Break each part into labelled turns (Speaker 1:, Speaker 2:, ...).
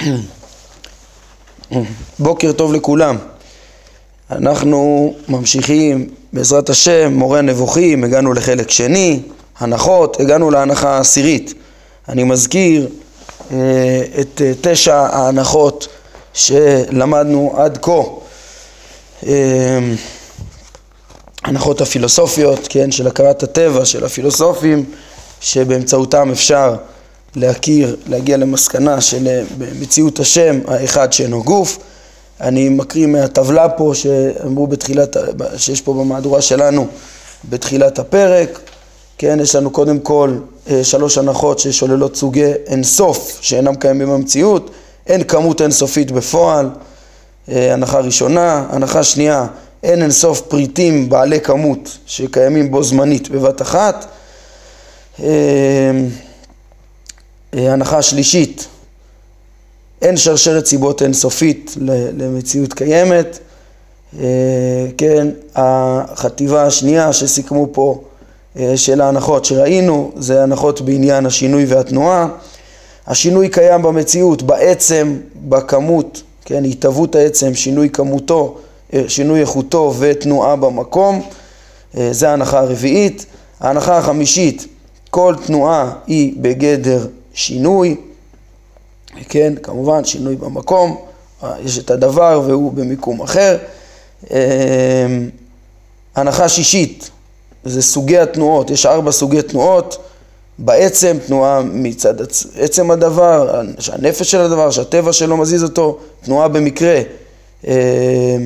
Speaker 1: בוקר טוב לכולם. אנחנו ממשיכים בעזרת השם, מורה נבוכים, הגענו לחלק שני, הנחות, הגענו להנחה העשירית. אני מזכיר אה, את אה, תשע ההנחות שלמדנו עד כה. אה, הנחות הפילוסופיות, כן, של הכרת הטבע, של הפילוסופים, שבאמצעותם אפשר להכיר, להגיע למסקנה של מציאות השם האחד שאינו גוף. אני מקריא מהטבלה פה שאמרו בתחילת, שיש פה במהדורה שלנו בתחילת הפרק. כן, יש לנו קודם כל אה, שלוש הנחות ששוללות סוגי אינסוף שאינם קיימים במציאות, אין כמות אינסופית בפועל, אה, הנחה ראשונה, הנחה שנייה, אין אינסוף פריטים בעלי כמות שקיימים בו זמנית בבת אחת. אה, הנחה שלישית, אין שרשרת סיבות אינסופית למציאות קיימת. כן, החטיבה השנייה שסיכמו פה אה, של ההנחות שראינו, זה הנחות בעניין השינוי והתנועה. השינוי קיים במציאות, בעצם, בכמות, כן, התהוות העצם, שינוי כמותו, אה, שינוי איכותו ותנועה במקום, אה, זה ההנחה הרביעית. ההנחה החמישית, כל תנועה היא בגדר שינוי, כן, כמובן שינוי במקום, יש את הדבר והוא במיקום אחר. הנחה שישית, זה סוגי התנועות, יש ארבע סוגי תנועות, בעצם תנועה מצד עצם הדבר, שהנפש של הדבר, שהטבע שלו מזיז אותו, תנועה במקרה, אה,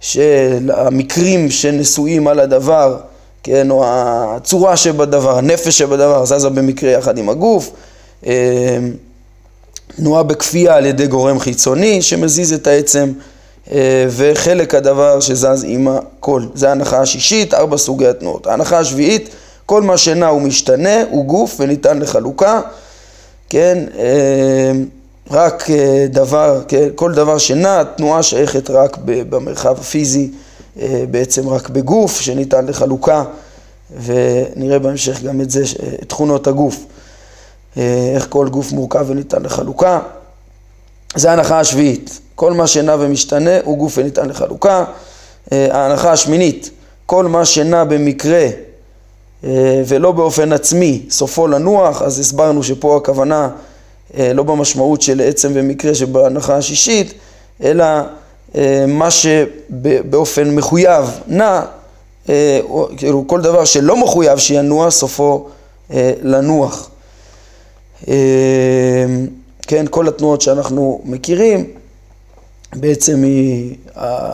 Speaker 1: של המקרים שנשואים על הדבר, כן, או הצורה שבדבר, הנפש שבדבר זזה במקרה יחד עם הגוף, אה, תנועה בכפייה על ידי גורם חיצוני שמזיז את העצם אה, וחלק הדבר שזז עם הכל. זה ההנחה השישית, ארבע סוגי התנועות. ההנחה השביעית, כל מה שנע ומשתנה הוא גוף וניתן לחלוקה, כן, אה, רק אה, דבר, כן, כל דבר שנע, תנועה שייכת רק במרחב הפיזי, בעצם רק בגוף שניתן לחלוקה, ונראה בהמשך גם את זה, תכונות הגוף, איך כל גוף מורכב וניתן לחלוקה. זה ההנחה השביעית. כל מה שנע ומשתנה הוא גוף וניתן לחלוקה. אה, ההנחה השמינית, כל מה שנע במקרה אה, ולא באופן עצמי, סופו לנוח, אז הסברנו שפה הכוונה אה, לא במשמעות של עצם ומקרה שבהנחה השישית, אלא מה שבאופן מחויב נע, כאילו כל דבר שלא מחויב שינוע, סופו לנוח. כן, כל התנועות שאנחנו מכירים, בעצם היא,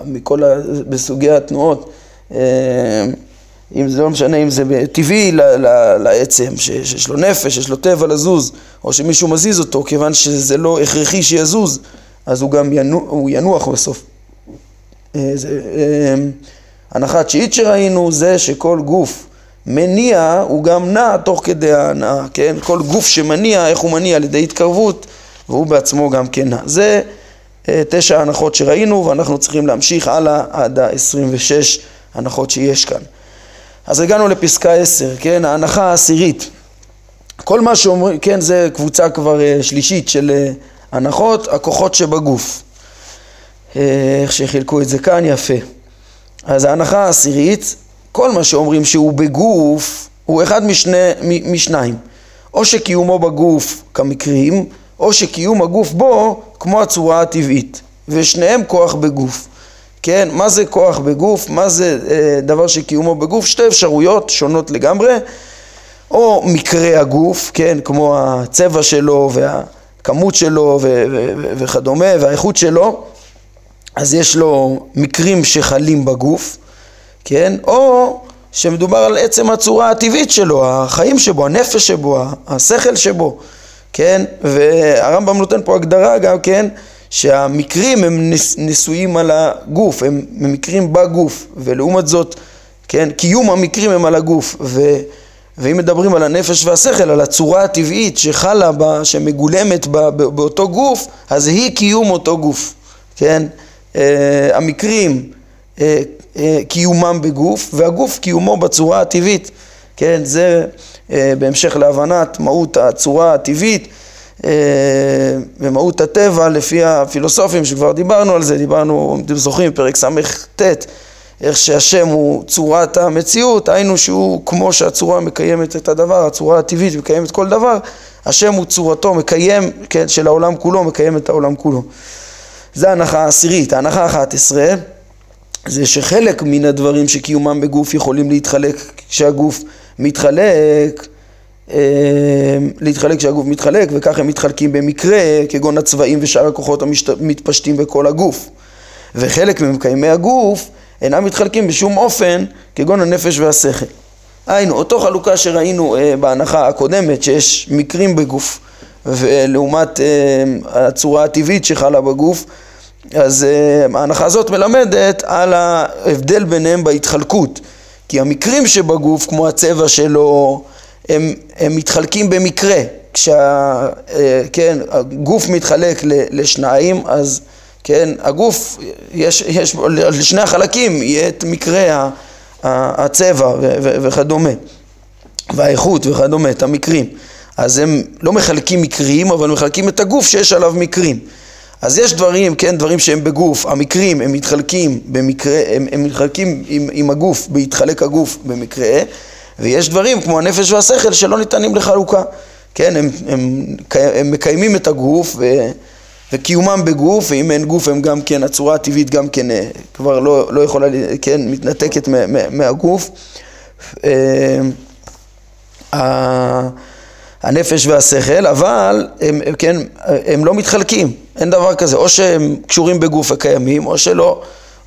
Speaker 1: מכל, בסוגי התנועות, אה, אם זה לא משנה אם זה טבעי לעצם, שיש לו נפש, יש לו טבע לזוז, או שמישהו מזיז אותו, כיוון שזה לא הכרחי שיזוז, אז הוא גם ינוח, הוא ינוח בסוף. אה, זה, אה, הנחה תשיעית שראינו זה שכל גוף מניע הוא גם נע תוך כדי ההנאה, כן? כל גוף שמניע, איך הוא מניע? על ידי התקרבות, והוא בעצמו גם כן נע. זה אה, תשע הנחות שראינו ואנחנו צריכים להמשיך הלאה עד ה-26 הנחות שיש כאן. אז הגענו לפסקה 10, כן, ההנחה העשירית. כל מה שאומרים, כן, זה קבוצה כבר אה, שלישית של אה, הנחות, הכוחות שבגוף. איך שחילקו את זה כאן, יפה. אז ההנחה העשירית, כל מה שאומרים שהוא בגוף, הוא אחד משני, משניים. או שקיומו בגוף כמקרים, או שקיום הגוף בו כמו הצורה הטבעית, ושניהם כוח בגוף. כן, מה זה כוח בגוף? מה זה אה, דבר שקיומו בגוף? שתי אפשרויות שונות לגמרי, או מקרה הגוף, כן, כמו הצבע שלו והכמות שלו ו- ו- ו- וכדומה והאיכות שלו, אז יש לו מקרים שחלים בגוף, כן, או שמדובר על עצם הצורה הטבעית שלו, החיים שבו, הנפש שבו, השכל שבו. כן? והרמב"ם נותן פה הגדרה גם, כן? שהמקרים הם נשואים על הגוף, הם מקרים בגוף, ולעומת זאת, כן? קיום המקרים הם על הגוף, ו... ואם מדברים על הנפש והשכל, על הצורה הטבעית שחלה, בה, שמגולמת בה, באותו גוף, אז היא קיום אותו גוף, כן? Uh, המקרים, uh, קיומם בגוף, והגוף קיומו בצורה הטבעית, כן? זה אה, בהמשך להבנת מהות הצורה הטבעית במהות הטבע לפי הפילוסופים שכבר דיברנו על זה, דיברנו, אם אתם זוכרים, פרק ס"ט, איך שהשם הוא צורת המציאות, היינו שהוא כמו שהצורה מקיימת את הדבר, הצורה הטבעית מקיימת כל דבר, השם הוא צורתו מקיים, כן, של העולם כולו, מקיים את העולם כולו. זה ההנחה העשירית. ההנחה האחת עשרה זה שחלק מן הדברים שקיומם בגוף יכולים להתחלק כשהגוף מתחלק, אה, להתחלק כשהגוף מתחלק, וכך הם מתחלקים במקרה, כגון הצבעים ושאר הכוחות המתפשטים בכל הגוף. וחלק ממקיימי הגוף אינם מתחלקים בשום אופן, כגון הנפש והשכל. היינו, אותו חלוקה שראינו אה, בהנחה הקודמת, שיש מקרים בגוף, ולעומת אה, הצורה הטבעית שחלה בגוף, אז uh, ההנחה הזאת מלמדת על ההבדל ביניהם בהתחלקות. כי המקרים שבגוף, כמו הצבע שלו, הם, הם מתחלקים במקרה. כשה... uh, כן, מתחלק לשניים, אז כן, הגוף, יש, יש לשני החלקים יהיה את מקרה הצבע וכדומה, והאיכות וכדומה, את המקרים. אז הם לא מחלקים מקרים, אבל מחלקים את הגוף שיש עליו מקרים. אז יש דברים, כן, דברים שהם בגוף, המקרים הם מתחלקים במקרה, הם, הם מתחלקים עם, עם הגוף, בהתחלק הגוף במקרה, ויש דברים כמו הנפש והשכל שלא ניתנים לחלוקה, כן, הם, הם, הם מקיימים את הגוף ו, וקיומם בגוף, ואם אין גוף הם גם כן, הצורה הטבעית גם כן אה, כבר לא, לא יכולה, כן, מתנתקת מה, מה, מהגוף. אה, הנפש והשכל, אבל הם, הם, כן, הם לא מתחלקים, אין דבר כזה, או שהם קשורים בגוף וקיימים, או שלא,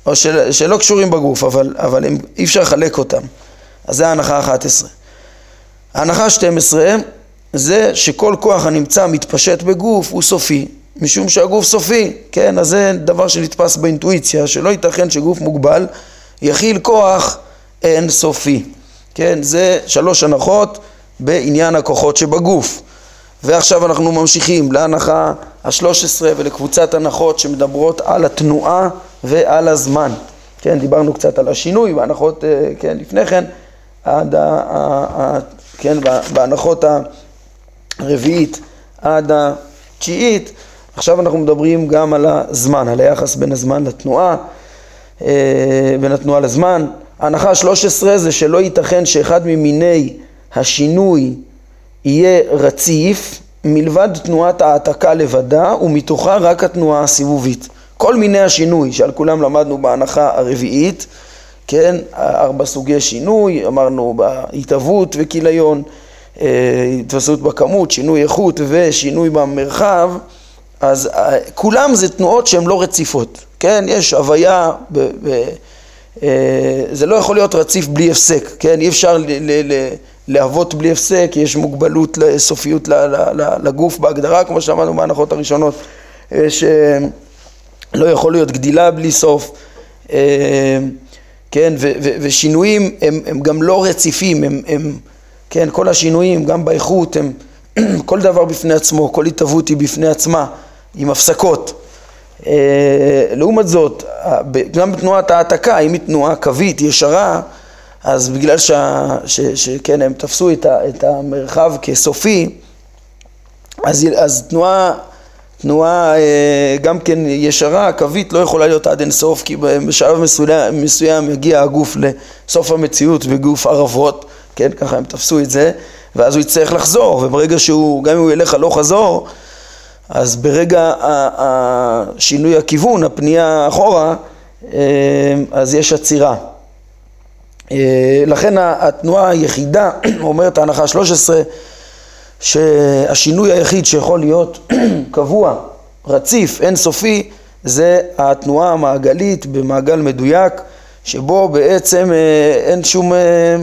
Speaker 1: או של, שלא קשורים בגוף, אבל, אבל הם, אי אפשר לחלק אותם. אז זה ההנחה ה-11. ההנחה ה-12 זה שכל כוח הנמצא מתפשט בגוף הוא סופי, משום שהגוף סופי, כן, אז זה דבר שנתפס באינטואיציה, שלא ייתכן שגוף מוגבל יכיל כוח אין סופי, כן, זה שלוש הנחות בעניין הכוחות שבגוף. ועכשיו אנחנו ממשיכים להנחה השלוש עשרה ולקבוצת הנחות שמדברות על התנועה ועל הזמן. כן, דיברנו קצת על השינוי בהנחות, אה, כן, לפני כן, עד ה... ה כן, בהנחות הרביעית עד התשיעית, עכשיו אנחנו מדברים גם על הזמן, על היחס בין הזמן לתנועה, אה, בין התנועה לזמן. ההנחה השלוש עשרה זה שלא ייתכן שאחד ממיני השינוי יהיה רציף מלבד תנועת העתקה לבדה ומתוכה רק התנועה הסיבובית. כל מיני השינוי שעל כולם למדנו בהנחה הרביעית, כן, ארבע סוגי שינוי, אמרנו בהתהוות וכיליון, אה, התווספות בכמות, שינוי איכות ושינוי במרחב, אז אה, כולם זה תנועות שהן לא רציפות, כן, יש הוויה, ב, ב, אה, זה לא יכול להיות רציף בלי הפסק, כן, אי אפשר ל, ל, ל, להוות בלי הפסק, יש מוגבלות לסופיות לגוף בהגדרה, כמו שאמרנו בהנחות הראשונות, שלא יכול להיות גדילה בלי סוף, אה, כן, ושינויים הם, הם גם לא רציפים, הם, הם, כן, כל השינויים, גם באיכות, הם, כל דבר בפני עצמו, כל התהוות היא בפני עצמה, עם הפסקות. אה, לעומת זאת, גם בתנועת העתקה, אם היא תנועה קווית, ישרה, אז בגלל שה, ש, שכן, הם תפסו את, ה, את המרחב כסופי, אז, אז תנועה, תנועה אה, גם כן ישרה, קווית, לא יכולה להיות עד אינסוף, כי בשלב מסוים, מסוים יגיע הגוף לסוף המציאות בגוף ערבות, כן, ככה הם תפסו את זה, ואז הוא יצטרך לחזור, וברגע שהוא, גם אם הוא ילך הלוך חזור, אז ברגע השינוי הכיוון, הפנייה אחורה, אה, אז יש עצירה. אה, לכן התנועה היחידה, אומרת ההנחה 13, שהשינוי היחיד שיכול להיות קבוע, רציף, אינסופי, זה התנועה המעגלית במעגל מדויק, שבו בעצם אה, אין שום אה,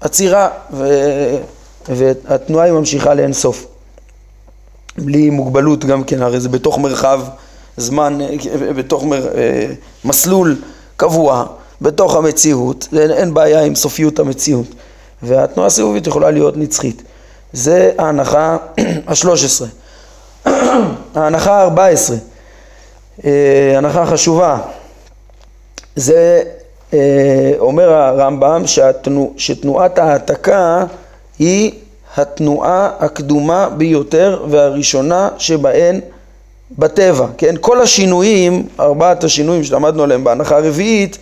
Speaker 1: עצירה והתנועה היא ממשיכה לאינסוף. בלי מוגבלות גם כן, הרי זה בתוך מרחב זמן, בתוך מר, מסלול קבוע. בתוך המציאות, אין בעיה עם סופיות המציאות, והתנועה הסיבובית יכולה להיות נצחית. זה ההנחה השלוש עשרה. ההנחה הארבע עשרה, אה, הנחה חשובה, זה אה, אומר הרמב"ם שהתנוע, שתנועת ההעתקה היא התנועה הקדומה ביותר והראשונה שבהן בטבע, כן? כל השינויים, ארבעת השינויים שלמדנו עליהם בהנחה הרביעית,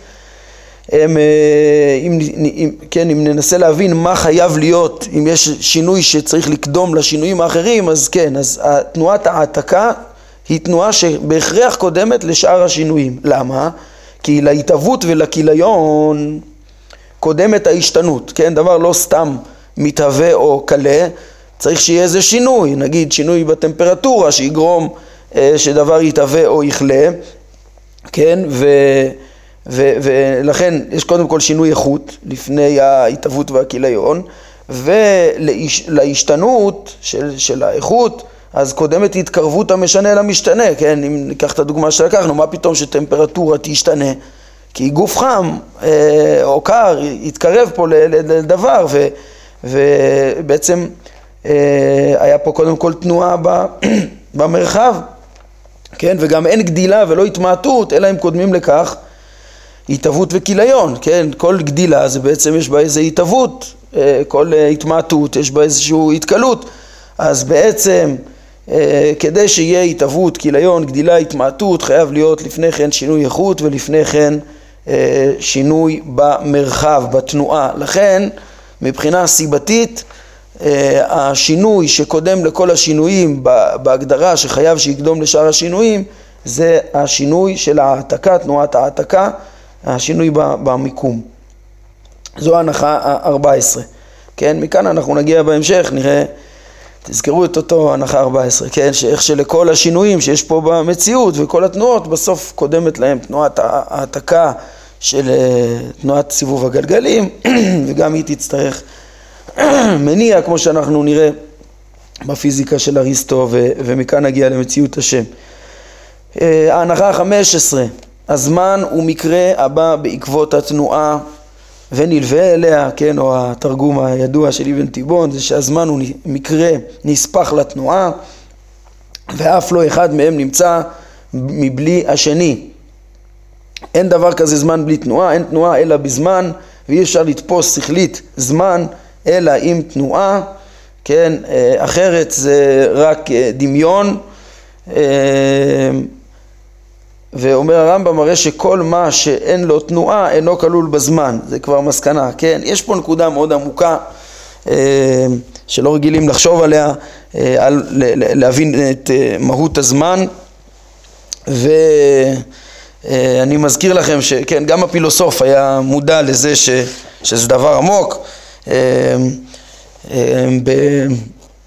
Speaker 1: הם, אה, אם, אם, כן, אם ננסה להבין מה חייב להיות, אם יש שינוי שצריך לקדום לשינויים האחרים, אז כן, אז תנועת העתקה היא תנועה שבהכרח קודמת לשאר השינויים. למה? כי להתהוות ולכיליון קודמת ההשתנות, כן? דבר לא סתם מתהווה או קלה, צריך שיהיה איזה שינוי, נגיד שינוי בטמפרטורה שיגרום אה, שדבר יתהווה או יכלה, כן? ו... ו- ולכן יש קודם כל שינוי איכות לפני ההתהוות והכיליון ולהשתנות של, של האיכות אז קודמת התקרבות המשנה למשתנה, כן, אם ניקח את הדוגמה שלקחנו, מה פתאום שטמפרטורה תשתנה? כי גוף חם אה, או קר יתקרב פה לדבר ו, ובעצם אה, היה פה קודם כל תנועה במרחב, כן, וגם אין גדילה ולא התמעטות, אלא אם קודמים לכך התהוות וכיליון, כן? כל גדילה זה בעצם יש בה איזו התהוות, אה, כל אה, התמעטות יש בה איזושהי התקלות, אז בעצם אה, כדי שיהיה התהוות, כיליון, גדילה, התמעטות, חייב להיות לפני כן שינוי איכות ולפני כן שינוי במרחב, בתנועה. לכן מבחינה סיבתית השינוי שקודם לכל השינויים בהגדרה שחייב שיקדום לשאר השינויים זה השינוי של העתקה, תנועת העתקה השינוי במיקום. זו ההנחה ה-14, כן? מכאן אנחנו נגיע בהמשך, נראה, תזכרו את אותו הנחה 14, כן? שאיך שלכל השינויים שיש פה במציאות וכל התנועות, בסוף קודמת להם תנועת העתקה של אה, תנועת סיבוב הגלגלים, וגם היא תצטרך מניע, כמו שאנחנו נראה בפיזיקה של אריסטו, ומכאן נגיע למציאות השם. אה, ההנחה ה-15 הזמן הוא מקרה הבא בעקבות התנועה ונלווה אליה, כן, או התרגום הידוע של אבן תיבון, זה שהזמן הוא מקרה נספח לתנועה ואף לא אחד מהם נמצא מבלי השני. אין דבר כזה זמן בלי תנועה, אין תנועה אלא בזמן ואי אפשר לתפוס שכלית זמן אלא עם תנועה, כן, אה, אחרת זה רק אה, דמיון אה, ואומר הרמב"ם הרי שכל מה שאין לו תנועה אינו כלול בזמן, זה כבר מסקנה, כן? יש פה נקודה מאוד עמוקה אה, שלא רגילים לחשוב עליה, אה, על, להבין את אה, מהות הזמן. ואני מזכיר לכם שכן, גם הפילוסוף היה מודע לזה ש, שזה דבר עמוק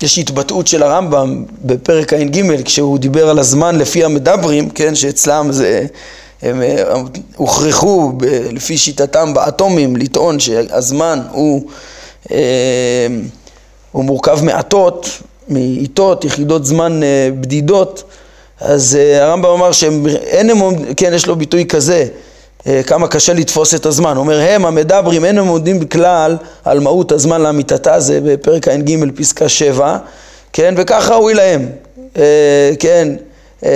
Speaker 1: יש התבטאות של הרמב"ם בפרק ע"ג כשהוא דיבר על הזמן לפי המדברים, כן, שאצלם זה, הם הוכרחו לפי שיטתם באטומים לטעון שהזמן הוא, אה, הוא מורכב מעטות, מעיתות, יחידות זמן אה, בדידות, אז אה, הרמב"ם אמר שאין אמון, כן, יש לו ביטוי כזה כמה קשה לתפוס את הזמן. אומר, הם המדברים אין הם עומדים בכלל על מהות הזמן לאמיתתה, זה בפרק ע"ג פסקה 7, כן, וכך ראוי להם, אה, כן, אה,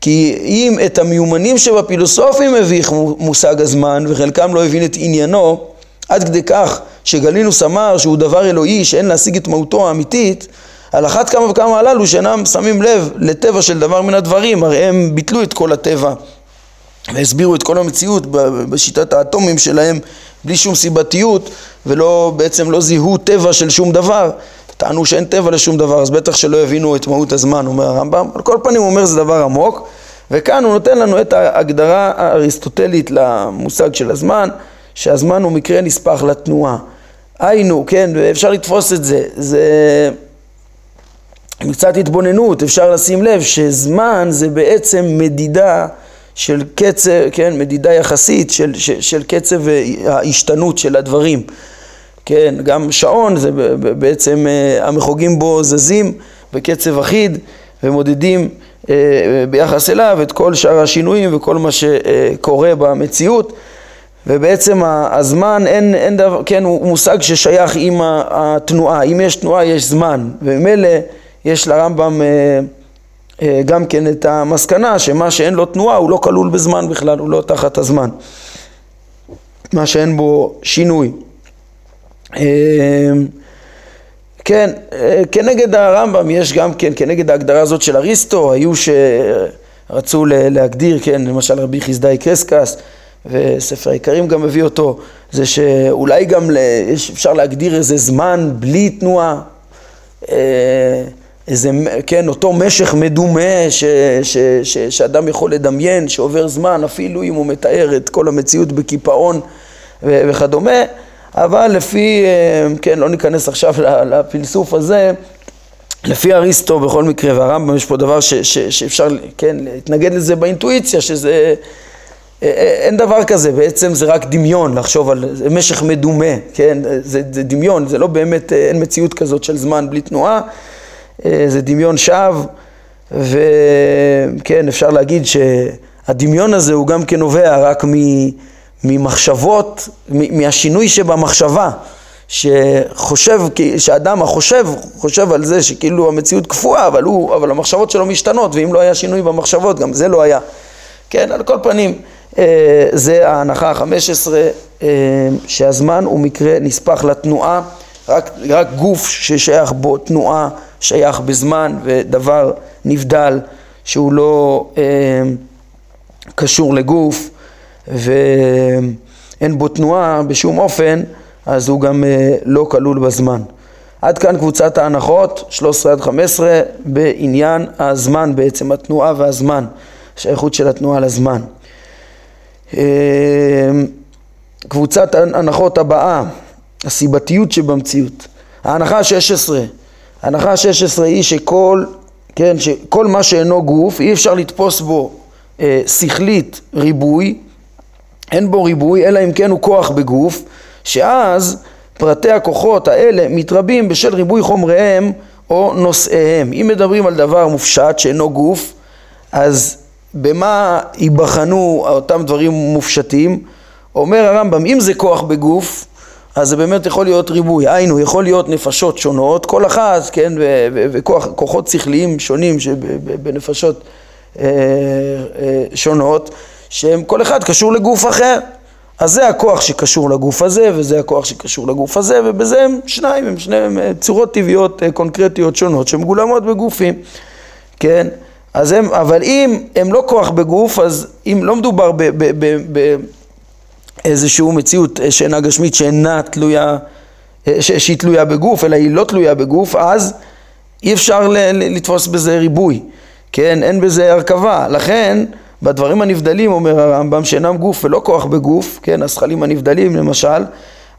Speaker 1: כי אם את המיומנים שבפילוסופים מביך מושג הזמן וחלקם לא הבין את עניינו, עד כדי כך שגלינוס אמר שהוא דבר אלוהי שאין להשיג את מהותו האמיתית, על אחת כמה וכמה הללו שאינם שמים לב לטבע של דבר מן הדברים, הרי הם ביטלו את כל הטבע והסבירו את כל המציאות בשיטת האטומים שלהם בלי שום סיבתיות ולא, בעצם לא זיהו טבע של שום דבר. טענו שאין טבע לשום דבר אז בטח שלא יבינו את מהות הזמן אומר הרמב"ם. על כל פנים הוא אומר זה דבר עמוק וכאן הוא נותן לנו את ההגדרה האריסטוטלית למושג של הזמן שהזמן הוא מקרה נספח לתנועה. היינו, כן, אפשר לתפוס את זה, זה עם קצת התבוננות אפשר לשים לב שזמן זה בעצם מדידה של קצב, כן, מדידה יחסית של, של, של קצב ההשתנות של הדברים. כן, גם שעון זה בעצם אה, המחוגים בו זזים בקצב אחיד ומודדים אה, ביחס אליו את כל שאר השינויים וכל מה שקורה במציאות. ובעצם הזמן אין, אין דבר, כן, הוא מושג ששייך עם התנועה, אם יש תנועה יש זמן. וממילא יש לרמב"ם אה, אה, גם כן את המסקנה שמה שאין לו תנועה הוא לא כלול בזמן בכלל, הוא לא תחת הזמן. מה שאין בו שינוי. אה, כן, כנגד הרמב"ם יש גם כן, כנגד ההגדרה הזאת של אריסטו, היו שרצו להגדיר, כן, למשל רבי חסדאי קרסקס, וספר העיקרים גם מביא אותו, זה שאולי גם אפשר להגדיר איזה זמן בלי תנועה, איזה, כן, אותו משך מדומה ש, ש, ש, שאדם יכול לדמיין, שעובר זמן, אפילו אם הוא מתאר את כל המציאות בקיפאון וכדומה, אבל לפי, כן, לא ניכנס עכשיו לפלסוף הזה, לפי אריסטו בכל מקרה, והרמב"ם יש פה דבר ש, ש, שאפשר, כן, להתנגד לזה באינטואיציה, שזה אין דבר כזה, בעצם זה רק דמיון לחשוב על זה משך מדומה, כן, זה, זה דמיון, זה לא באמת, אין מציאות כזאת של זמן בלי תנועה, זה דמיון שווא, וכן, אפשר להגיד שהדמיון הזה הוא גם כן נובע רק ממחשבות, מהשינוי שבמחשבה, שחושב, שאדם החושב, חושב על זה שכאילו המציאות קפואה, אבל, הוא, אבל המחשבות שלו משתנות, ואם לא היה שינוי במחשבות, גם זה לא היה. כן, על כל פנים. אה, זה ההנחה החמש עשרה אה, שהזמן הוא מקרה נספח לתנועה, רק, רק גוף ששייך בו תנועה שייך בזמן ודבר נבדל שהוא לא אה, קשור לגוף ואין בו תנועה בשום אופן אז הוא גם אה, לא כלול בזמן. עד כאן קבוצת ההנחות 13 עד 15 בעניין הזמן בעצם, התנועה והזמן, השייכות של התנועה לזמן. אמ, קבוצת ההנחות הבאה, הסיבתיות שבמציאות. ההנחה ה-16, ההנחה ה-16 היא שכל, כן, שכל מה שאינו גוף, אי אפשר לתפוס בו אה, שכלית ריבוי, אין בו ריבוי, אלא אם כן הוא כוח בגוף, שאז פרטי הכוחות האלה מתרבים בשל ריבוי חומריהם או נושאיהם. אם מדברים על דבר מופשט שאינו גוף, אז במה ייבחנו אותם דברים מופשטים? אומר הרמב"ם, אם זה כוח בגוף, אז זה באמת יכול להיות ריבוי, היינו, יכול להיות נפשות שונות, כל אחת, כן, וכוחות שכליים שונים בנפשות אה, אה, שונות, שהם כל אחד קשור לגוף אחר. אז זה הכוח שקשור לגוף הזה, וזה הכוח שקשור לגוף הזה, ובזה הם שניים, הם שניהם אה, צורות טבעיות קונקרטיות שונות שמגולמות בגופים, כן? אז הם, אבל אם הם לא כוח בגוף, אז אם לא מדובר באיזושהי מציאות שאינה גשמית, שאינה תלויה, שהיא תלויה בגוף, אלא היא לא תלויה בגוף, אז אי אפשר לתפוס בזה ריבוי, כן? אין בזה הרכבה. לכן, בדברים הנבדלים, אומר הרמב"ם, שאינם גוף ולא כוח בגוף, כן? הזכלים הנבדלים למשל,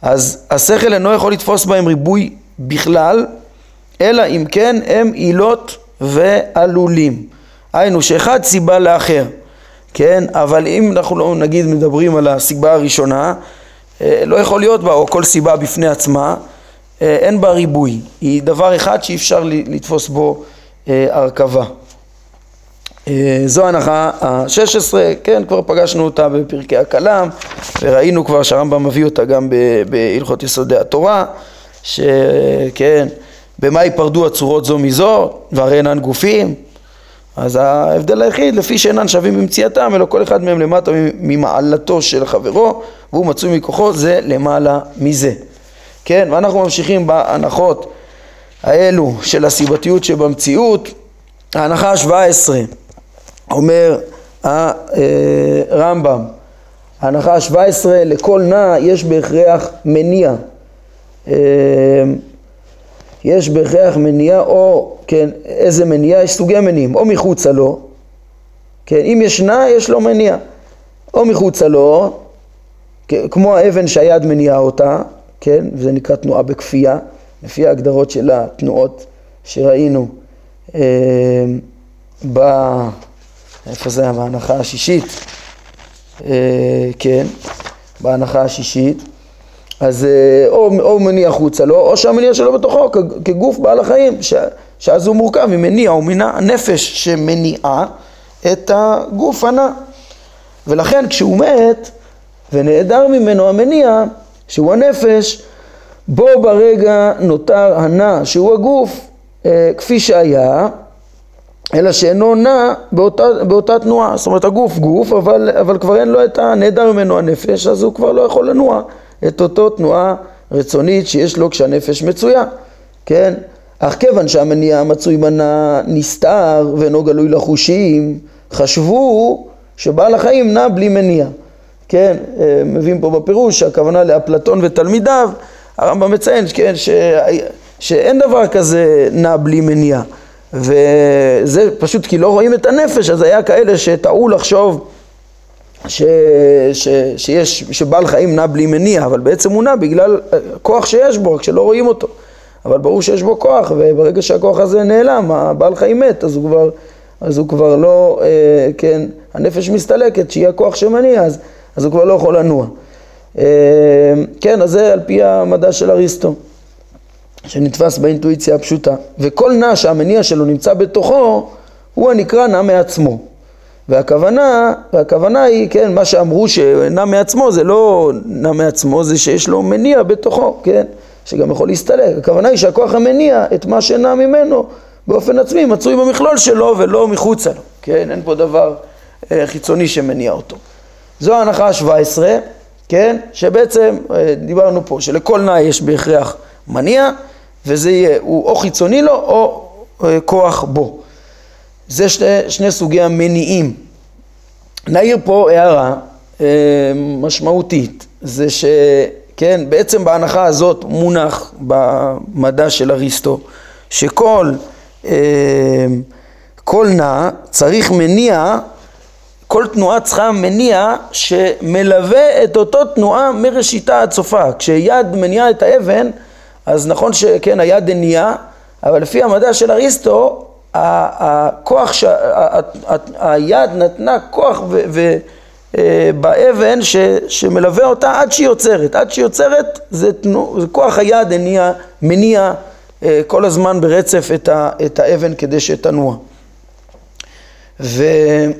Speaker 1: אז השכל אינו יכול לתפוס בהם ריבוי בכלל, אלא אם כן הם עילות ועלולים. היינו שאחד סיבה לאחר, כן? אבל אם אנחנו לא נגיד מדברים על הסיבה הראשונה, אה, לא יכול להיות בה, או כל סיבה בפני עצמה, אה, אין בה ריבוי, היא דבר אחד שאי אפשר לתפוס בו אה, הרכבה. זו הנחה ה-16, כן, כבר פגשנו אותה בפרקי הכלם, וראינו כבר שהרמב"ם מביא אותה גם בהלכות יסודי התורה, שכן, במה ייפרדו הצורות זו מזו, והרי אינן גופים, אז ההבדל היחיד, לפי שאינן שווים במציאתם, אלא כל אחד מהם למטה ממעלתו של חברו, והוא מצוי מכוחו, זה למעלה מזה. כן, ואנחנו ממשיכים בהנחות האלו של הסיבתיות שבמציאות. ההנחה ה-17, אומר הרמב"ם, ההנחה ה-17, לכל נע יש בהכרח מניע. יש בהכרח מניע או, כן, איזה מניע? יש סוגי מניעים, או מחוצה לו, כן, אם ישנה יש לו מניע, או מחוצה לו, כמו האבן שהיד מניעה אותה, כן, וזה נקרא תנועה בכפייה, לפי ההגדרות של התנועות שראינו אה, ב... איפה זה היה? בהנחה השישית, אה, כן, בהנחה השישית. אז אה, או, או מניע חוצה לו, או שהמניע שלו בתוכו כגוף בעל החיים, ש, שאז הוא מורכב ממניע, הוא מן הנפש שמניעה את הגוף הנע. ולכן כשהוא מת ונעדר ממנו המניע, שהוא הנפש, בו ברגע נותר הנע, שהוא הגוף, אה, כפי שהיה, אלא שאינו נע באותה, באותה תנועה. זאת אומרת, הגוף גוף, אבל, אבל כבר אין לו את הנעדר ממנו הנפש, אז הוא כבר לא יכול לנוע. את אותו תנועה רצונית שיש לו כשהנפש מצויה, כן? אך כיוון שהמניע המצוי בנה נסתר ואינו גלוי לחושים, חשבו שבעל החיים נע בלי מניע. כן, אה, מביאים פה בפירוש שהכוונה לאפלטון ותלמידיו, הרמב"ם מציין, כן, ש... שאין דבר כזה נע בלי מניע. וזה פשוט כי לא רואים את הנפש, אז היה כאלה שטעו לחשוב ש, ש, שיש, שבעל חיים נע בלי מניע, אבל בעצם הוא נע בגלל כוח שיש בו, רק שלא רואים אותו. אבל ברור שיש בו כוח, וברגע שהכוח הזה נעלם, הבעל חיים מת, אז הוא כבר, אז הוא כבר לא, אה, כן, הנפש מסתלקת, שיהיה כוח שמניע, אז, אז הוא כבר לא יכול לנוע. אה, כן, אז זה על פי המדע של אריסטו. שנתפס באינטואיציה הפשוטה. וכל נע שהמניע שלו נמצא בתוכו, הוא הנקרא נע מעצמו. והכוונה, והכוונה היא, כן, מה שאמרו שנע מעצמו זה לא נע מעצמו, זה שיש לו מניע בתוכו, כן, שגם יכול להסתלק. הכוונה היא שהכוח המניע את מה שנע ממנו באופן עצמי מצוי במכלול שלו ולא מחוצה לו, כן, אין פה דבר אה, חיצוני שמניע אותו. זו ההנחה ה-17, כן, שבעצם אה, דיברנו פה שלכל נע יש בהכרח מניע וזה יהיה, הוא או חיצוני לו או אה, כוח בו. זה שני, שני סוגי המניעים. נעיר פה הערה אה, משמעותית, זה שכן, בעצם בהנחה הזאת מונח במדע של אריסטו, שכל אה, כל נע צריך מניע, כל תנועה צריכה מניע שמלווה את אותו תנועה מראשיתה עד סופה. כשיד מניעה את האבן, אז נכון שכן, היד הניעה, אבל לפי המדע של אריסטו, הכוח. היד נתנה כוח. אה, באבן ש... שמלווה אותה עד שהיא יוצרת. עד שהיא יוצרת זה, תנו... זה כוח היד הניע, מניע אה, כל הזמן ברצף את, ה... את האבן כדי שתנוע. ו...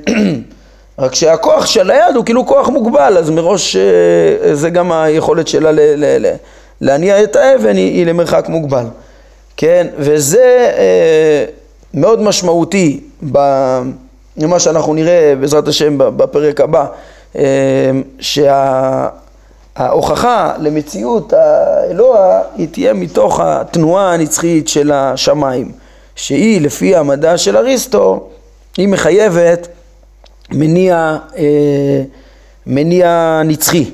Speaker 1: רק שהכוח של היד הוא כאילו כוח מוגבל, אז מראש אה, זה גם היכולת שלה ל... ל... ל... להניע את האבן היא, למרחק מוגבל, כן? וזה מאוד משמעותי במה שאנחנו נראה בעזרת השם בפרק הבא, אה, שההוכחה למציאות האלוה היא תהיה מתוך התנועה הנצחית של השמיים, שהיא לפי המדע של אריסטו, היא מחייבת מניע, אה, מניע נצחי.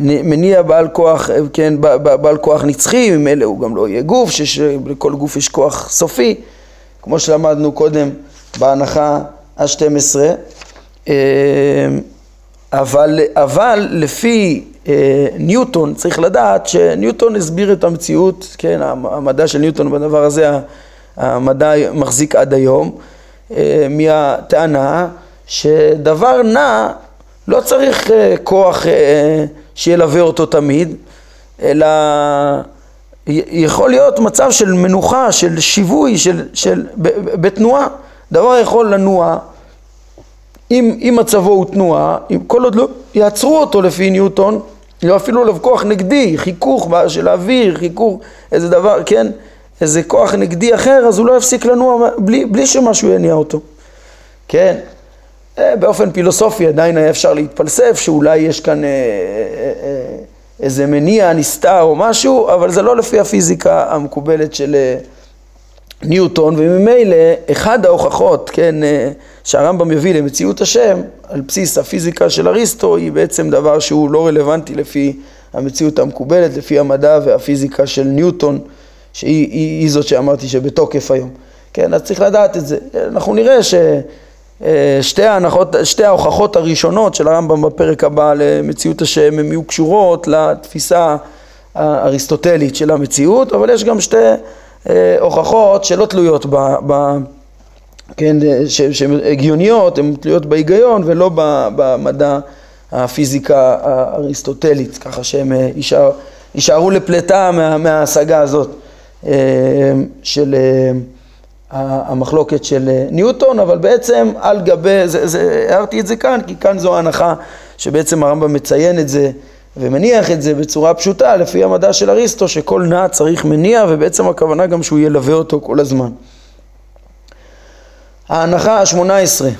Speaker 1: מניע בעל כוח, כן, בעל כוח נצחי, ממילא הוא גם לא יהיה גוף, שלכל גוף יש כוח סופי, כמו שלמדנו קודם בהנחה ה-12, אה, אבל, אבל לפי אה, ניוטון צריך לדעת שניוטון הסביר את המציאות, כן, המדע של ניוטון בדבר הזה, המדע מחזיק עד היום, אה, מהטענה שדבר נע לא צריך כוח שילווה אותו תמיד, אלא יכול להיות מצב של מנוחה, של שיווי, של, של, בתנועה. דבר יכול לנוע, אם, אם מצבו הוא תנועה, אם כל עוד לא יעצרו אותו לפי ניוטון, לא אפילו עליו כוח נגדי, חיכוך של האוויר, חיכוך, איזה דבר, כן, איזה כוח נגדי אחר, אז הוא לא יפסיק לנוע בלי, בלי שמשהו יניע אותו, כן. אה, באופן פילוסופי עדיין היה אפשר להתפלסף שאולי יש כאן אה, אה, איזה מניע נסתר או משהו, אבל זה לא לפי הפיזיקה המקובלת של ניוטון, וממילא אחד ההוכחות, כן, שהרמב"ם מביא למציאות השם, על בסיס הפיזיקה של אריסטו, היא בעצם דבר שהוא לא רלוונטי לפי המציאות המקובלת, לפי המדע והפיזיקה של ניוטון, שהיא היא, היא זאת שאמרתי שבתוקף היום. כן, אז צריך לדעת את זה. אנחנו נראה ש... אה, שתי ההנחות, שתי ההוכחות הראשונות של הרמב"ם בפרק הבא למציאות השם הן יהיו קשורות לתפיסה האריסטוטלית של המציאות, אבל יש גם שתי אה, הוכחות שלא תלויות ב... ב כן, שהן הגיוניות, הן תלויות בהיגיון ולא במדע הפיזיקה האריסטוטלית, ככה אה, יישאר, יישארו לפלטה מה, מההשגה הזאת של המחלוקת של אה, ניוטון, אבל בעצם על גבי, זה, זה, הערתי את זה כאן, כי כאן זו ההנחה שבעצם הרמב"ם מציין את זה ומניח את זה בצורה פשוטה לפי המדע של אריסטו, שכל נע צריך מניע, ובעצם הכוונה גם שהוא ילווה אותו כל הזמן. ההנחה השמונה עשרה,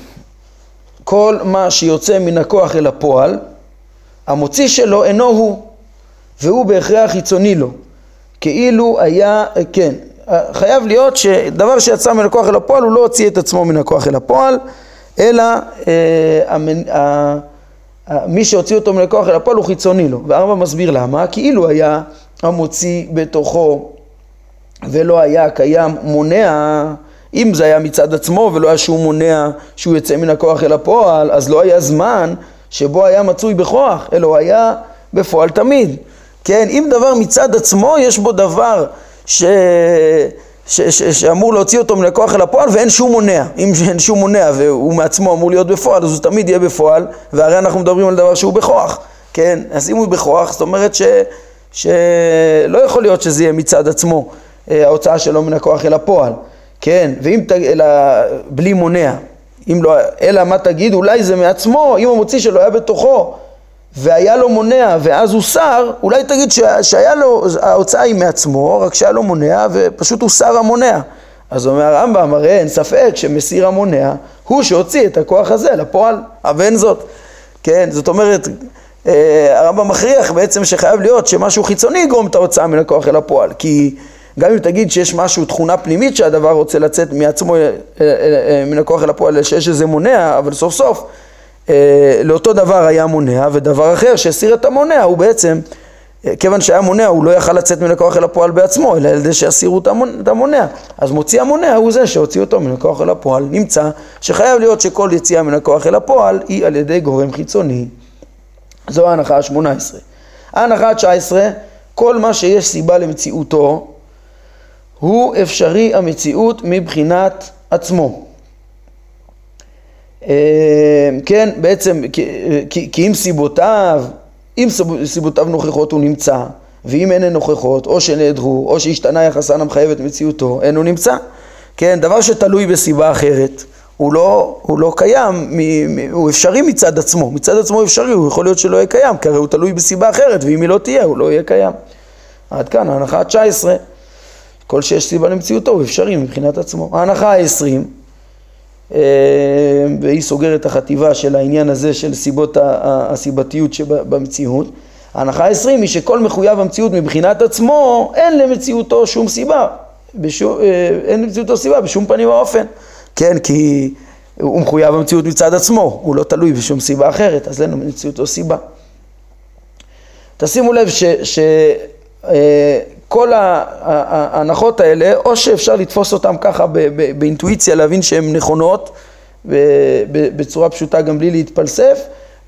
Speaker 1: כל מה שיוצא מן הכוח אל הפועל, המוציא שלו אינו הוא, והוא בהכרח חיצוני לו, כאילו היה, כן, חייב להיות שדבר שיצא מן הכוח אל הפועל הוא לא הוציא את עצמו מן הכוח אל הפועל, אלא אה, מי שהוציא אותו מן הכוח אל הפועל הוא חיצוני לו. והרמב"ם מסביר למה, כאילו היה המוציא בתוכו ולא היה קיים מונע, אם זה היה מצד עצמו ולא היה שום מונע שהוא יצא מן הכוח אל הפועל, אז לא היה זמן שבו היה מצוי בכוח, אלא הוא היה בפועל תמיד. כן, אם דבר מצד עצמו יש בו דבר ש... ש... ש... שאמור להוציא אותו מן הכוח אל הפועל ואין שום מונע. אם אין שום מונע והוא מעצמו אמור להיות בפועל, אז הוא תמיד יהיה בפועל, והרי אנחנו מדברים על דבר שהוא בכוח, כן? אז אם הוא בכוח, זאת אומרת ש... שלא יכול להיות שזה יהיה מצד עצמו, אה, ההוצאה שלו מן הכוח אל הפועל, כן? ואם, ת... אלא בלי מונע, אם לא, אלא מה תגיד, אולי זה מעצמו, אם המוציא שלו היה בתוכו והיה לו מונע ואז הוא שר, אולי תגיד שהיה לו, ההוצאה היא מעצמו, רק שהיה לו מונע ופשוט הוא שר המונע. אז אומר הרמב"ם, הרי אין ספק שמסיר המונע הוא שהוציא את הכוח הזה לפועל, אבל אין זאת. כן, זאת אומרת, אה, הרמב"ם מכריח בעצם שחייב להיות שמשהו חיצוני יגרום את ההוצאה מן הכוח אל הפועל, כי גם אם תגיד שיש משהו, תכונה פנימית שהדבר רוצה לצאת מעצמו אה, אה, מן הכוח אל הפועל, שיש איזה מונע, אבל סוף סוף לאותו דבר היה מונע, ודבר אחר שהסיר את המונע הוא בעצם, אה, כיוון שהיה מונע הוא לא יכל לצאת מן הכוח אל הפועל בעצמו, אלא על ידי שהסירו את המונע. אז מוציא המונע הוא זה שהוציא אותו מן הכוח אל הפועל. נמצא שחייב להיות שכל יציאה מן הכוח אל הפועל היא על ידי גורם חיצוני. זו ההנחה השמונה עשרה. ההנחה התשע עשרה, כל מה שיש סיבה למציאותו הוא אפשרי המציאות מבחינת עצמו. אה, כן, בעצם, כי, כי אם סיבותיו, אם סיבותיו נוכחות הוא נמצא, ואם אין הן נוכחות, או שנעדרו, או שהשתנה יחסן המחייב את מציאותו, אין הוא נמצא. כן, דבר שתלוי בסיבה אחרת, הוא לא, הוא לא קיים, הוא אפשרי מצד עצמו, מצד עצמו אפשרי, הוא יכול להיות שלא יהיה קיים, כי הרי הוא תלוי בסיבה אחרת, ואם היא לא תהיה, הוא לא יהיה קיים. עד כאן, ההנחה ה-19, כל שיש סיבה למציאותו הוא אפשרי מבחינת עצמו. ההנחה ה-20, אה, והיא סוגרת החטיבה של העניין הזה של סיבות הסיבתיות שבמציאות. ההנחה ה-20 היא שכל מחויב המציאות מבחינת עצמו, אין למציאותו שום סיבה, בשום, אה, אין למציאותו סיבה בשום פנים ואופן, כן, כי הוא מחויב המציאות מצד עצמו, הוא לא תלוי בשום סיבה אחרת, אז אין למציאותו סיבה. תשימו לב ש... ש אה, כל ההנחות האלה, או שאפשר לתפוס אותן ככה באינטואיציה, להבין שהן נכונות בצורה פשוטה גם בלי להתפלסף,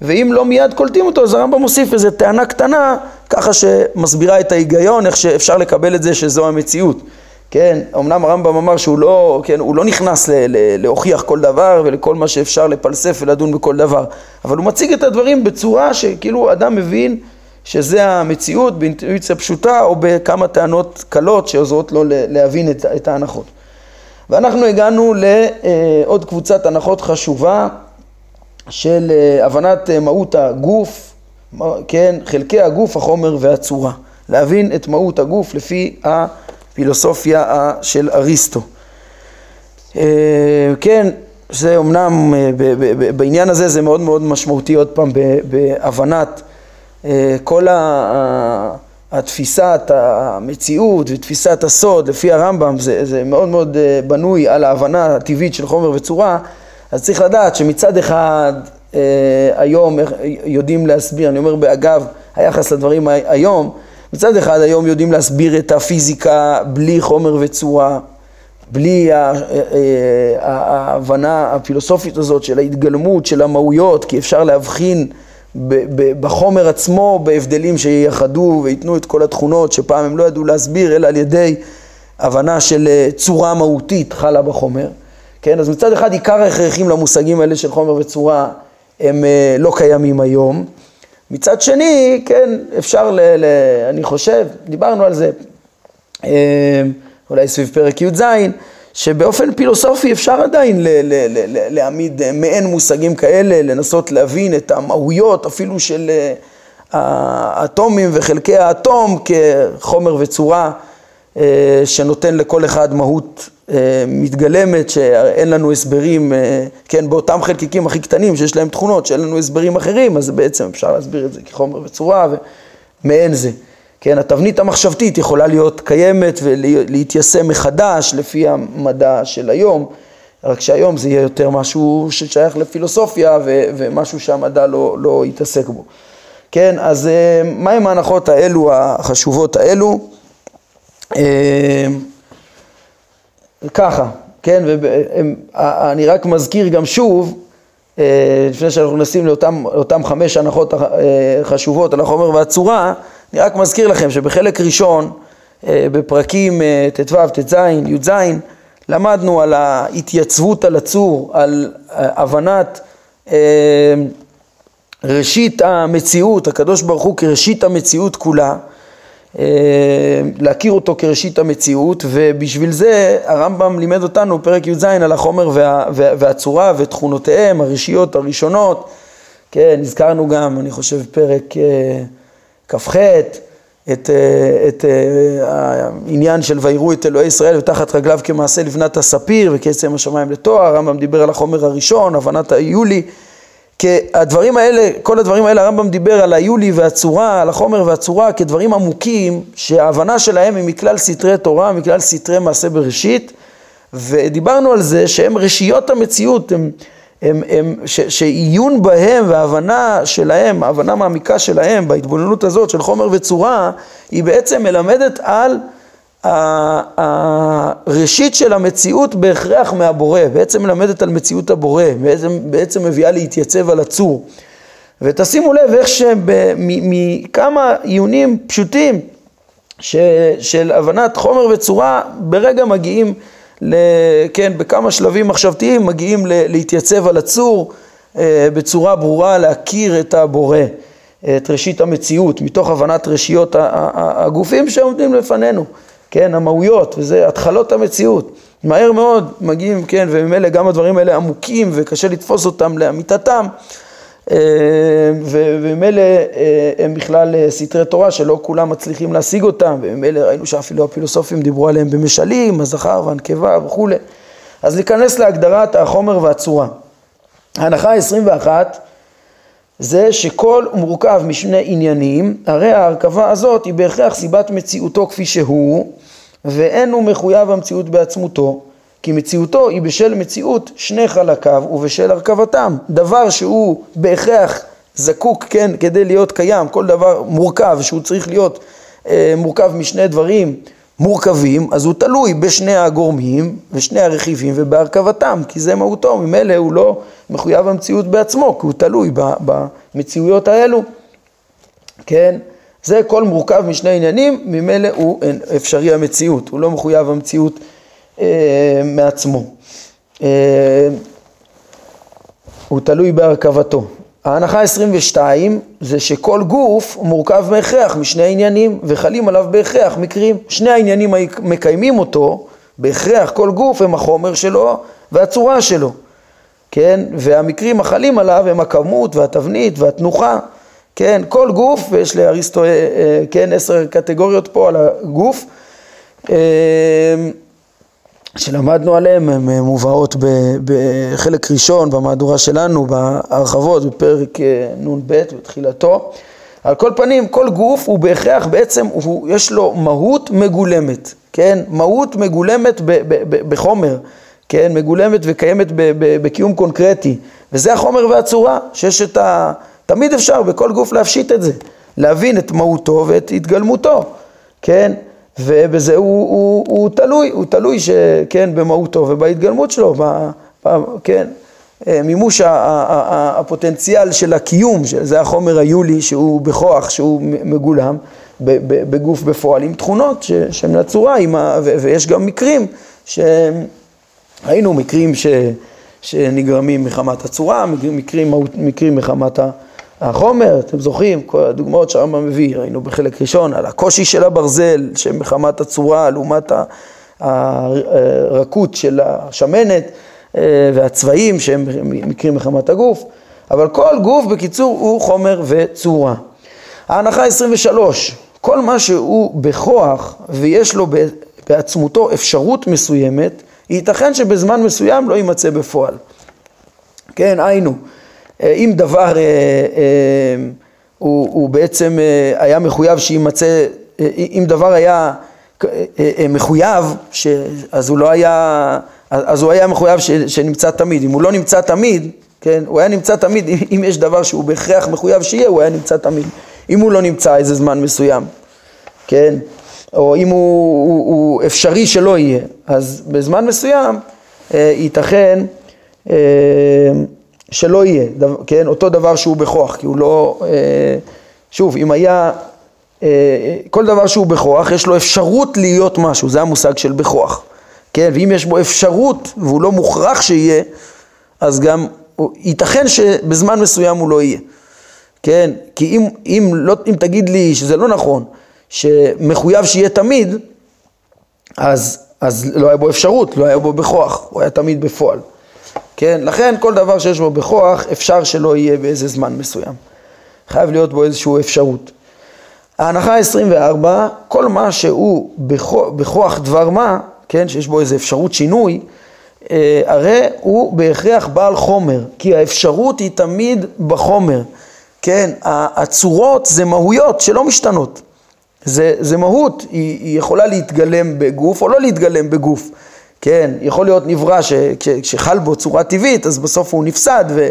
Speaker 1: ואם לא מיד קולטים אותו, אז הרמב"ם מוסיף איזו טענה קטנה, ככה שמסבירה את ההיגיון, איך שאפשר לקבל את זה שזו המציאות. כן, אמנם הרמב"ם אמר שהוא לא, כן, הוא לא נכנס ל- ל- להוכיח כל דבר ולכל מה שאפשר לפלסף ולדון בכל דבר, אבל הוא מציג את הדברים בצורה שכאילו אדם מבין שזה המציאות באינטואיציה פשוטה או בכמה טענות קלות שעוזרות לו להבין את, את ההנחות. ואנחנו הגענו לעוד קבוצת הנחות חשובה של אה, הבנת אה, מהות הגוף, כן, חלקי הגוף, החומר והצורה. להבין את מהות הגוף לפי הפילוסופיה של אריסטו. אה, כן, זה אמנם בעניין הזה זה מאוד מאוד משמעותי עוד פעם בהבנת אה, כל התפיסת המציאות ותפיסת הסוד לפי הרמב"ם זה, זה מאוד מאוד אה, בנוי על ההבנה הטבעית של חומר וצורה אז צריך לדעת שמצד אחד אה, היום יודעים להסביר, אני אומר באגב היחס לדברים היום, מצד אחד היום יודעים להסביר את הפיזיקה בלי חומר וצורה, בלי ההבנה הפילוסופית הזאת של ההתגלמות, של המהויות, כי אפשר להבחין בחומר עצמו, בהבדלים שייחדו וייתנו את כל התכונות שפעם הם לא ידעו להסביר, אלא על ידי הבנה של אה, צורה מהותית חלה בחומר. כן, אז מצד אחד עיקר ההכרחים למושגים האלה של חומר וצורה הם אה, לא קיימים היום. מצד שני, כן, אפשר, ל, ל, אני חושב, דיברנו על זה, אה, אולי סביב פרק י"ז, שבאופן פילוסופי אפשר עדיין ל- ל- ל- להעמיד מעין מושגים כאלה, לנסות להבין את המהויות אפילו של אה, האטומים וחלקי האטום כחומר וצורה אה, שנותן לכל אחד מהות אה, מתגלמת, שאין לנו הסברים, כן, באותם חלקיקים הכי קטנים שיש להם תכונות, שאין לנו הסברים אחרים, אז בעצם אפשר להסביר את זה כחומר וצורה ומעין זה. כן, התבנית המחשבתית יכולה להיות קיימת ולהתיישם מחדש לפי המדע של היום, רק שהיום זה יהיה יותר משהו ששייך לפילוסופיה ו- ומשהו שהמדע לא, לא יתעסק בו. כן, אז אה, מהם ההנחות האלו, החשובות האלו? אה, ככה, כן, ואני רק מזכיר גם שוב, אה, לפני שאנחנו נשים לאותם חמש הנחות חשובות על החומר והצורה, אני רק מזכיר לכם שבחלק ראשון, בפרקים ט"ו, ט"ז, י"ז, למדנו על ההתייצבות על הצור, על הבנת ראשית המציאות, הקדוש ברוך הוא כראשית המציאות כולה, אה, להכיר אותו כראשית המציאות, ובשביל זה הרמב"ם לימד אותנו פרק י"ז על החומר וה, וה, והצורה ותכונותיהם, הראשיות הראשונות, כן, הזכרנו גם, אני חושב, פרק אה, כ"ח, את, אה, את העניין של ויראו את אלוהי ישראל ותחת רגליו כמעשה לבנת הספיר וקסם השמיים לתואר, הרמב"ם דיבר על החומר הראשון, הבנת היולי הדברים האלה, כל הדברים האלה הרמב"ם דיבר על היולי והצורה, על החומר והצורה כדברים עמוקים שההבנה שלהם היא מכלל סתרי תורה, מכלל סתרי מעשה בראשית ודיברנו על זה שהם רשיות המציאות, הם, הם, הם, ש, שעיון בהם וההבנה שלהם, ההבנה מעמיקה שלהם בהתבוננות הזאת של חומר וצורה היא בעצם מלמדת על הראשית של המציאות בהכרח מהבורא, בעצם מלמדת על מציאות הבורא, בעצם, בעצם מביאה להתייצב על הצור. ותשימו לב איך שמכמה עיונים פשוטים ש, של הבנת חומר וצורה, ברגע מגיעים, כן, בכמה שלבים מחשבתיים מגיעים ל, להתייצב על הצור אה, בצורה ברורה, להכיר את הבורא, את ראשית המציאות, מתוך הבנת רשיות הגופים שעומדים לפנינו. כן, המהויות, וזה התחלות המציאות. מהר מאוד מגיעים, כן, וממילא גם הדברים האלה עמוקים וקשה לתפוס אותם לאמיתתם, וממילא אה, הם בכלל אה, סתרי תורה שלא כולם מצליחים להשיג אותם, וממילא ראינו שאפילו הפילוסופים דיברו עליהם במשלים, הזכר והנקבה וכולי. אז להיכנס להגדרת החומר והצורה. ההנחה ה-21 זה שכל מורכב משני עניינים, הרי ההרכבה הזאת היא בהכרח סיבת מציאותו כפי שהוא, ואין הוא מחויב המציאות בעצמותו, כי מציאותו היא בשל מציאות שני חלקיו ובשל הרכבתם. דבר שהוא בהכרח זקוק, כן, כדי להיות קיים, כל דבר מורכב שהוא צריך להיות אה, מורכב משני דברים מורכבים, אז הוא תלוי בשני הגורמים ושני הרכיבים ובהרכבתם, כי זה מהותו, ממילא הוא לא מחויב המציאות בעצמו, כי הוא תלוי במציאויות האלו, כן? זה כל מורכב משני עניינים, ממילא הוא אפשרי המציאות, הוא לא מחויב המציאות מעצמו. אה, הוא תלוי בהרכבתו. ההנחה 22 זה שכל גוף מורכב בהכרח משני עניינים וחלים עליו בהכרח מקרים. שני העניינים מקיימים אותו, בהכרח כל גוף הם החומר שלו והצורה שלו, כן? והמקרים החלים עליו הם הכמות והתבנית והתנוחה, כן? כל גוף, ויש לאריסטו, אה, אה, כן, עשר קטגוריות פה על הגוף. שלמדנו עליהן, הן מובאות בחלק ראשון במהדורה שלנו, בהרחבות, בפרק אה, נ"ב בתחילתו. על כל פנים, כל גוף הוא בהכרח בעצם, הוא, יש לו מהות מגולמת, כן? מהות מגולמת ב, ב, ב, בחומר, כן? מגולמת וקיימת ב, ב, בקיום קונקרטי. וזה החומר והצורה, שיש את ה... תמיד אפשר בכל גוף להפשיט את זה, להבין את מהותו ואת התגלמותו, כן? ובזה הוא, הוא, הוא תלוי, הוא תלוי שכן במהותו ובהתגלמות שלו, ב, ב, כן, אה, מימוש הפוטנציאל של הקיום, זה החומר היולי שהוא בכוח, שהוא מגולם בגוף בפועל עם תכונות שהן לצורה, ויש גם מקרים שהיינו מקרים ש, שנגרמים מחמת הצורה, מקרים, מקרים מחמת ה... החומר, אתם זוכרים, כל הדוגמאות שהרמב"ם מביא, ראינו בחלק ראשון על הקושי של הברזל שמחמת הצורה לעומת הרכות של השמנת אה, והצבעים שהם מקרים מחמת הגוף, אבל כל גוף בקיצור הוא חומר וצורה. ההנחה 23, כל מה שהוא בכוח ויש לו בעצמותו אפשרות מסוימת, ייתכן שבזמן מסוים לא יימצא בפועל. כן, היינו. אה, אם דבר אה, אה, הוא, הוא בעצם היה מחויב שיימצא אם דבר היה מחויב, אז הוא לא היה, אז הוא היה מחויב שנמצא תמיד, אם הוא לא נמצא תמיד, כן, הוא היה נמצא תמיד, אם יש דבר שהוא בהכרח מחויב שיהיה, הוא היה נמצא תמיד, אם הוא לא נמצא איזה זמן מסוים, כן, או אם הוא, הוא, הוא אפשרי שלא יהיה, אז בזמן מסוים ייתכן אה, שלא יהיה, כן, אותו דבר שהוא בכוח, כי הוא לא, אה, שוב, אם היה, אה, כל דבר שהוא בכוח, יש לו אפשרות להיות משהו, זה המושג של בכוח, כן, ואם יש בו אפשרות והוא לא מוכרח שיהיה, אז גם ייתכן שבזמן מסוים הוא לא יהיה, כן, כי אם, אם, לא, אם תגיד לי שזה לא נכון, שמחויב שיהיה תמיד, אז, אז לא היה בו אפשרות, לא היה בו בכוח, הוא היה תמיד בפועל. כן? לכן כל דבר שיש בו בכוח, אפשר שלא יהיה באיזה זמן מסוים. חייב להיות בו איזושהי אפשרות. ההנחה ה-24, כל מה שהוא בכוח, בכוח דבר מה, כן, שיש בו איזו אפשרות שינוי, אה, הרי הוא בהכרח בעל חומר, כי האפשרות היא תמיד בחומר, כן, הצורות זה מהויות שלא משתנות. זה, זה מהות, היא, היא יכולה להתגלם בגוף או לא להתגלם בגוף. כן, יכול להיות נברא שכשחל בו צורה טבעית, אז בסוף הוא נפסד, ו,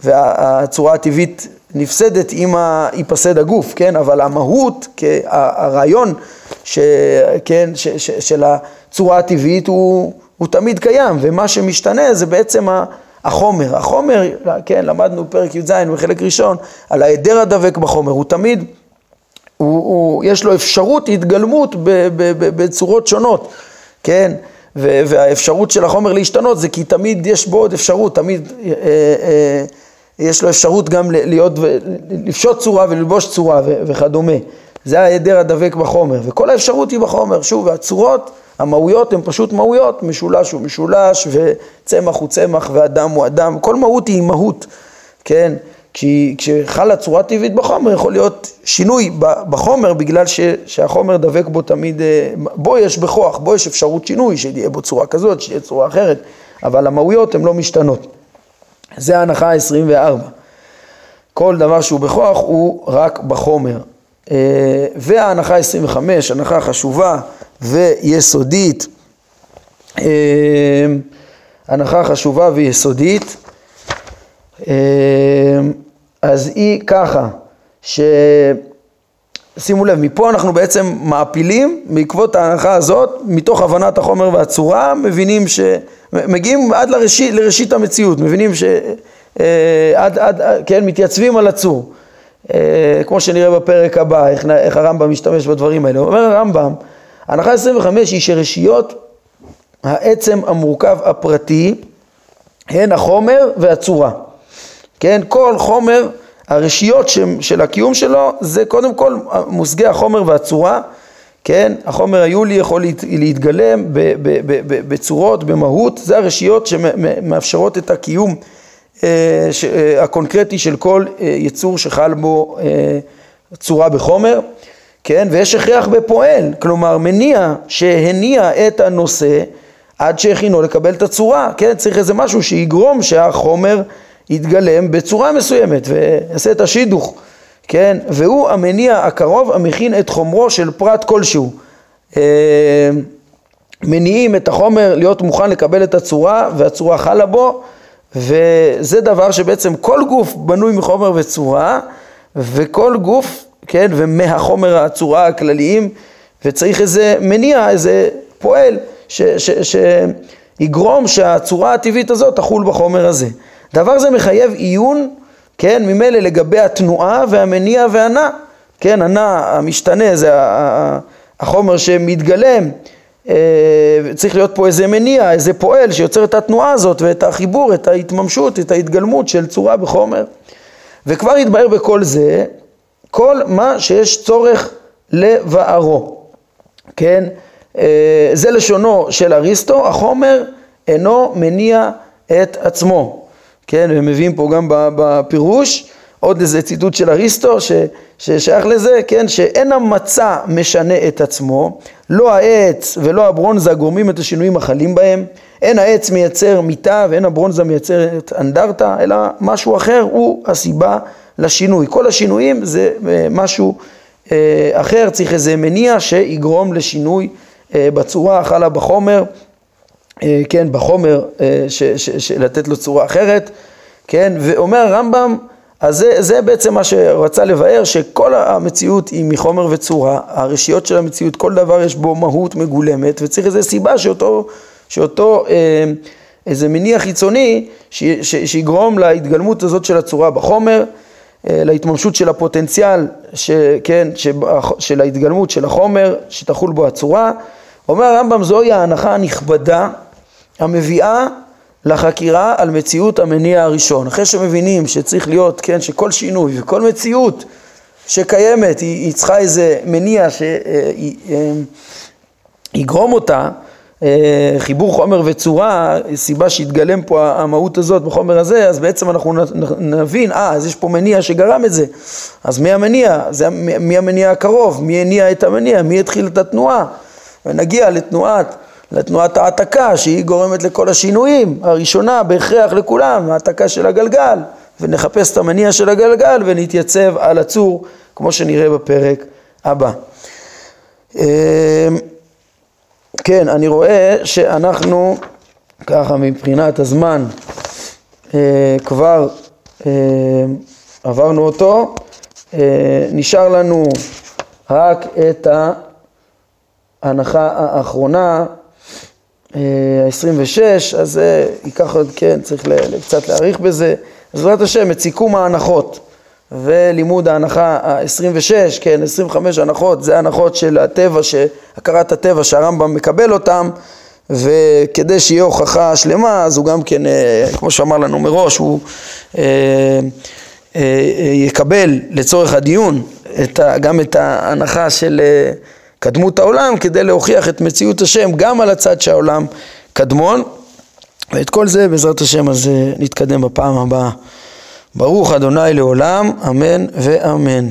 Speaker 1: והצורה הטבעית נפסדת עם ייפסד הגוף, כן, אבל המהות, הרעיון ש, כן, ש, ש, של הצורה הטבעית הוא, הוא תמיד קיים, ומה שמשתנה זה בעצם החומר. החומר, כן, למדנו פרק י"ז בחלק ראשון, על ההיעדר הדבק בחומר, הוא תמיד הוא, הוא, יש לו אפשרות התגלמות ב, ב, ב, בצורות שונות, כן? והאפשרות של החומר להשתנות זה כי תמיד יש בו עוד אפשרות, תמיד אה, אה, יש לו אפשרות גם להיות, לפשוט צורה וללבוש צורה וכדומה. זה ההיעדר הדבק בחומר, וכל האפשרות היא בחומר. שוב, והצורות, המהויות הן פשוט מהויות, משולש הוא משולש, וצמח הוא צמח, ואדם הוא אדם, כל מהות היא מהות, כן? כשחלה צורה טבעית בחומר יכול להיות שינוי בחומר בגלל ש, שהחומר דבק בו תמיד, אה, בו יש בכוח, בו יש אפשרות שינוי, שתהיה בו צורה כזאת, שתהיה צורה אחרת, אבל המהויות הן לא משתנות. זה ההנחה ה-24. כל דבר שהוא בכוח הוא רק בחומר. אה, וההנחה ה-25, הנחה חשובה ויסודית, אה, הנחה חשובה ויסודית, אז היא ככה, שימו לב, מפה אנחנו בעצם מעפילים, בעקבות ההנחה הזאת, מתוך הבנת החומר והצורה, מבינים ש... מגיעים עד לראשית, לראשית המציאות, מבינים ש... אה, עד, עד, כן, מתייצבים על הצור. אה, כמו שנראה בפרק הבא, איך, איך הרמב"ם משתמש בדברים האלה. אומר הרמב"ם, ההנחה 25 היא שרשיות העצם המורכב הפרטי הן החומר והצורה. כן, כל חומר, הרשיות של הקיום שלו זה קודם כל מושגי החומר והצורה, כן, החומר היולי יכול להתגלם בצורות, במהות, זה הרשיות שמאפשרות את הקיום אה, אה, הקונקרטי של כל אה, יצור שחל בו צורה בחומר, כן, ויש הכרח בפועל, כלומר מניע שהניע את הנושא עד שהכינו לקבל את הצורה, כן, צריך איזה משהו שיגרום שהחומר יתגלם בצורה מסוימת ויעשה את השידוך, כן? והוא המניע הקרוב המכין את חומרו של פרט כלשהו. אה, מניעים את החומר להיות מוכן לקבל את הצורה והצורה חלה בו וזה דבר שבעצם כל גוף בנוי מחומר וצורה וכל גוף, כן, ומהחומר הצורה הכלליים וצריך איזה מניע, איזה פועל שיגרום שהצורה הטבעית הזאת תחול בחומר הזה. דבר זה מחייב עיון, כן, ממילא לגבי התנועה והמניע והנע, כן, הנע המשתנה זה החומר שמתגלם, אה, צריך להיות פה איזה מניע, איזה פועל שיוצר את התנועה הזאת ואת החיבור, את ההתממשות, את ההתגלמות של צורה בחומר. וכבר יתבהר בכל זה, כל מה שיש צורך לבערו, כן? אה, זה לשונו של אריסטו, החומר אינו מניע את עצמו. כן, והם מביאים פה גם בפירוש עוד איזה ציטוט של אריסטו ש, ששייך לזה, כן, שאין המצע משנה את עצמו, לא העץ ולא הברונזה גורמים את השינויים החלים בהם, אין העץ מייצר מיטה ואין הברונזה מייצרת אנדרטה, אלא משהו אחר הוא הסיבה לשינוי. כל השינויים זה אה, משהו אחר, צריך איזה מניע שיגרום לשינוי בצורה החלה בחומר, כן, בחומר, ש, ש, ש, לתת לו צורה אחרת, כן, ואומר הרמב"ם אז זה, זה בעצם מה שרצה לבאר, שכל המציאות היא מחומר וצורה, הרשיות של המציאות, כל דבר יש בו מהות מגולמת, וצריך איזו סיבה שאותו, שאותו אה, איזה מניע חיצוני ש, ש, שיגרום להתגלמות הזאת של הצורה בחומר, אה, להתממשות של הפוטנציאל, ש, כן, ש, של ההתגלמות של החומר, שתחול בו הצורה. אומר הרמב"ם זוהי ההנחה הנכבדה המביאה לחקירה על מציאות המניע הראשון. אחרי שמבינים שצריך להיות, כן, שכל שינוי וכל מציאות שקיימת היא, היא צריכה איזה מניע שיגרום אה, אותה, אה, חיבור חומר וצורה, סיבה שיתגלם פה המהות הזאת בחומר הזה, אז בעצם אנחנו נבין, אה, אז יש פה מניע שגרם את זה. אז מי המניע? זה, מי המניע הקרוב? מי הניע את המניע? מי התחיל את התנועה? ונגיע לתנועת לתנועת העתקה שהיא גורמת לכל השינויים, הראשונה בהכרח לכולם, העתקה של הגלגל, ונחפש את המניע של הגלגל ונתייצב על הצור כמו שנראה בפרק הבא. אמ, כן, אני רואה שאנחנו ככה מבחינת הזמן אה, כבר אה, עברנו אותו, אה, נשאר לנו רק את ההנחה האחרונה ה-26, אז זה ייקח עוד, כן, צריך קצת להאריך בזה. אז בעזרת השם, את סיכום ההנחות ולימוד ההנחה ה-26, כן, 25 הנחות, זה הנחות של הטבע, הכרת הטבע שהרמב"ם מקבל אותם, וכדי שיהיה הוכחה שלמה, אז הוא גם כן, אה, כמו שאמר לנו מראש, הוא אה, אה, יקבל לצורך הדיון את גם את ההנחה של... קדמות העולם כדי להוכיח את מציאות השם גם על הצד שהעולם קדמון ואת כל זה בעזרת השם אז נתקדם בפעם הבאה. ברוך אדוני לעולם, אמן ואמן.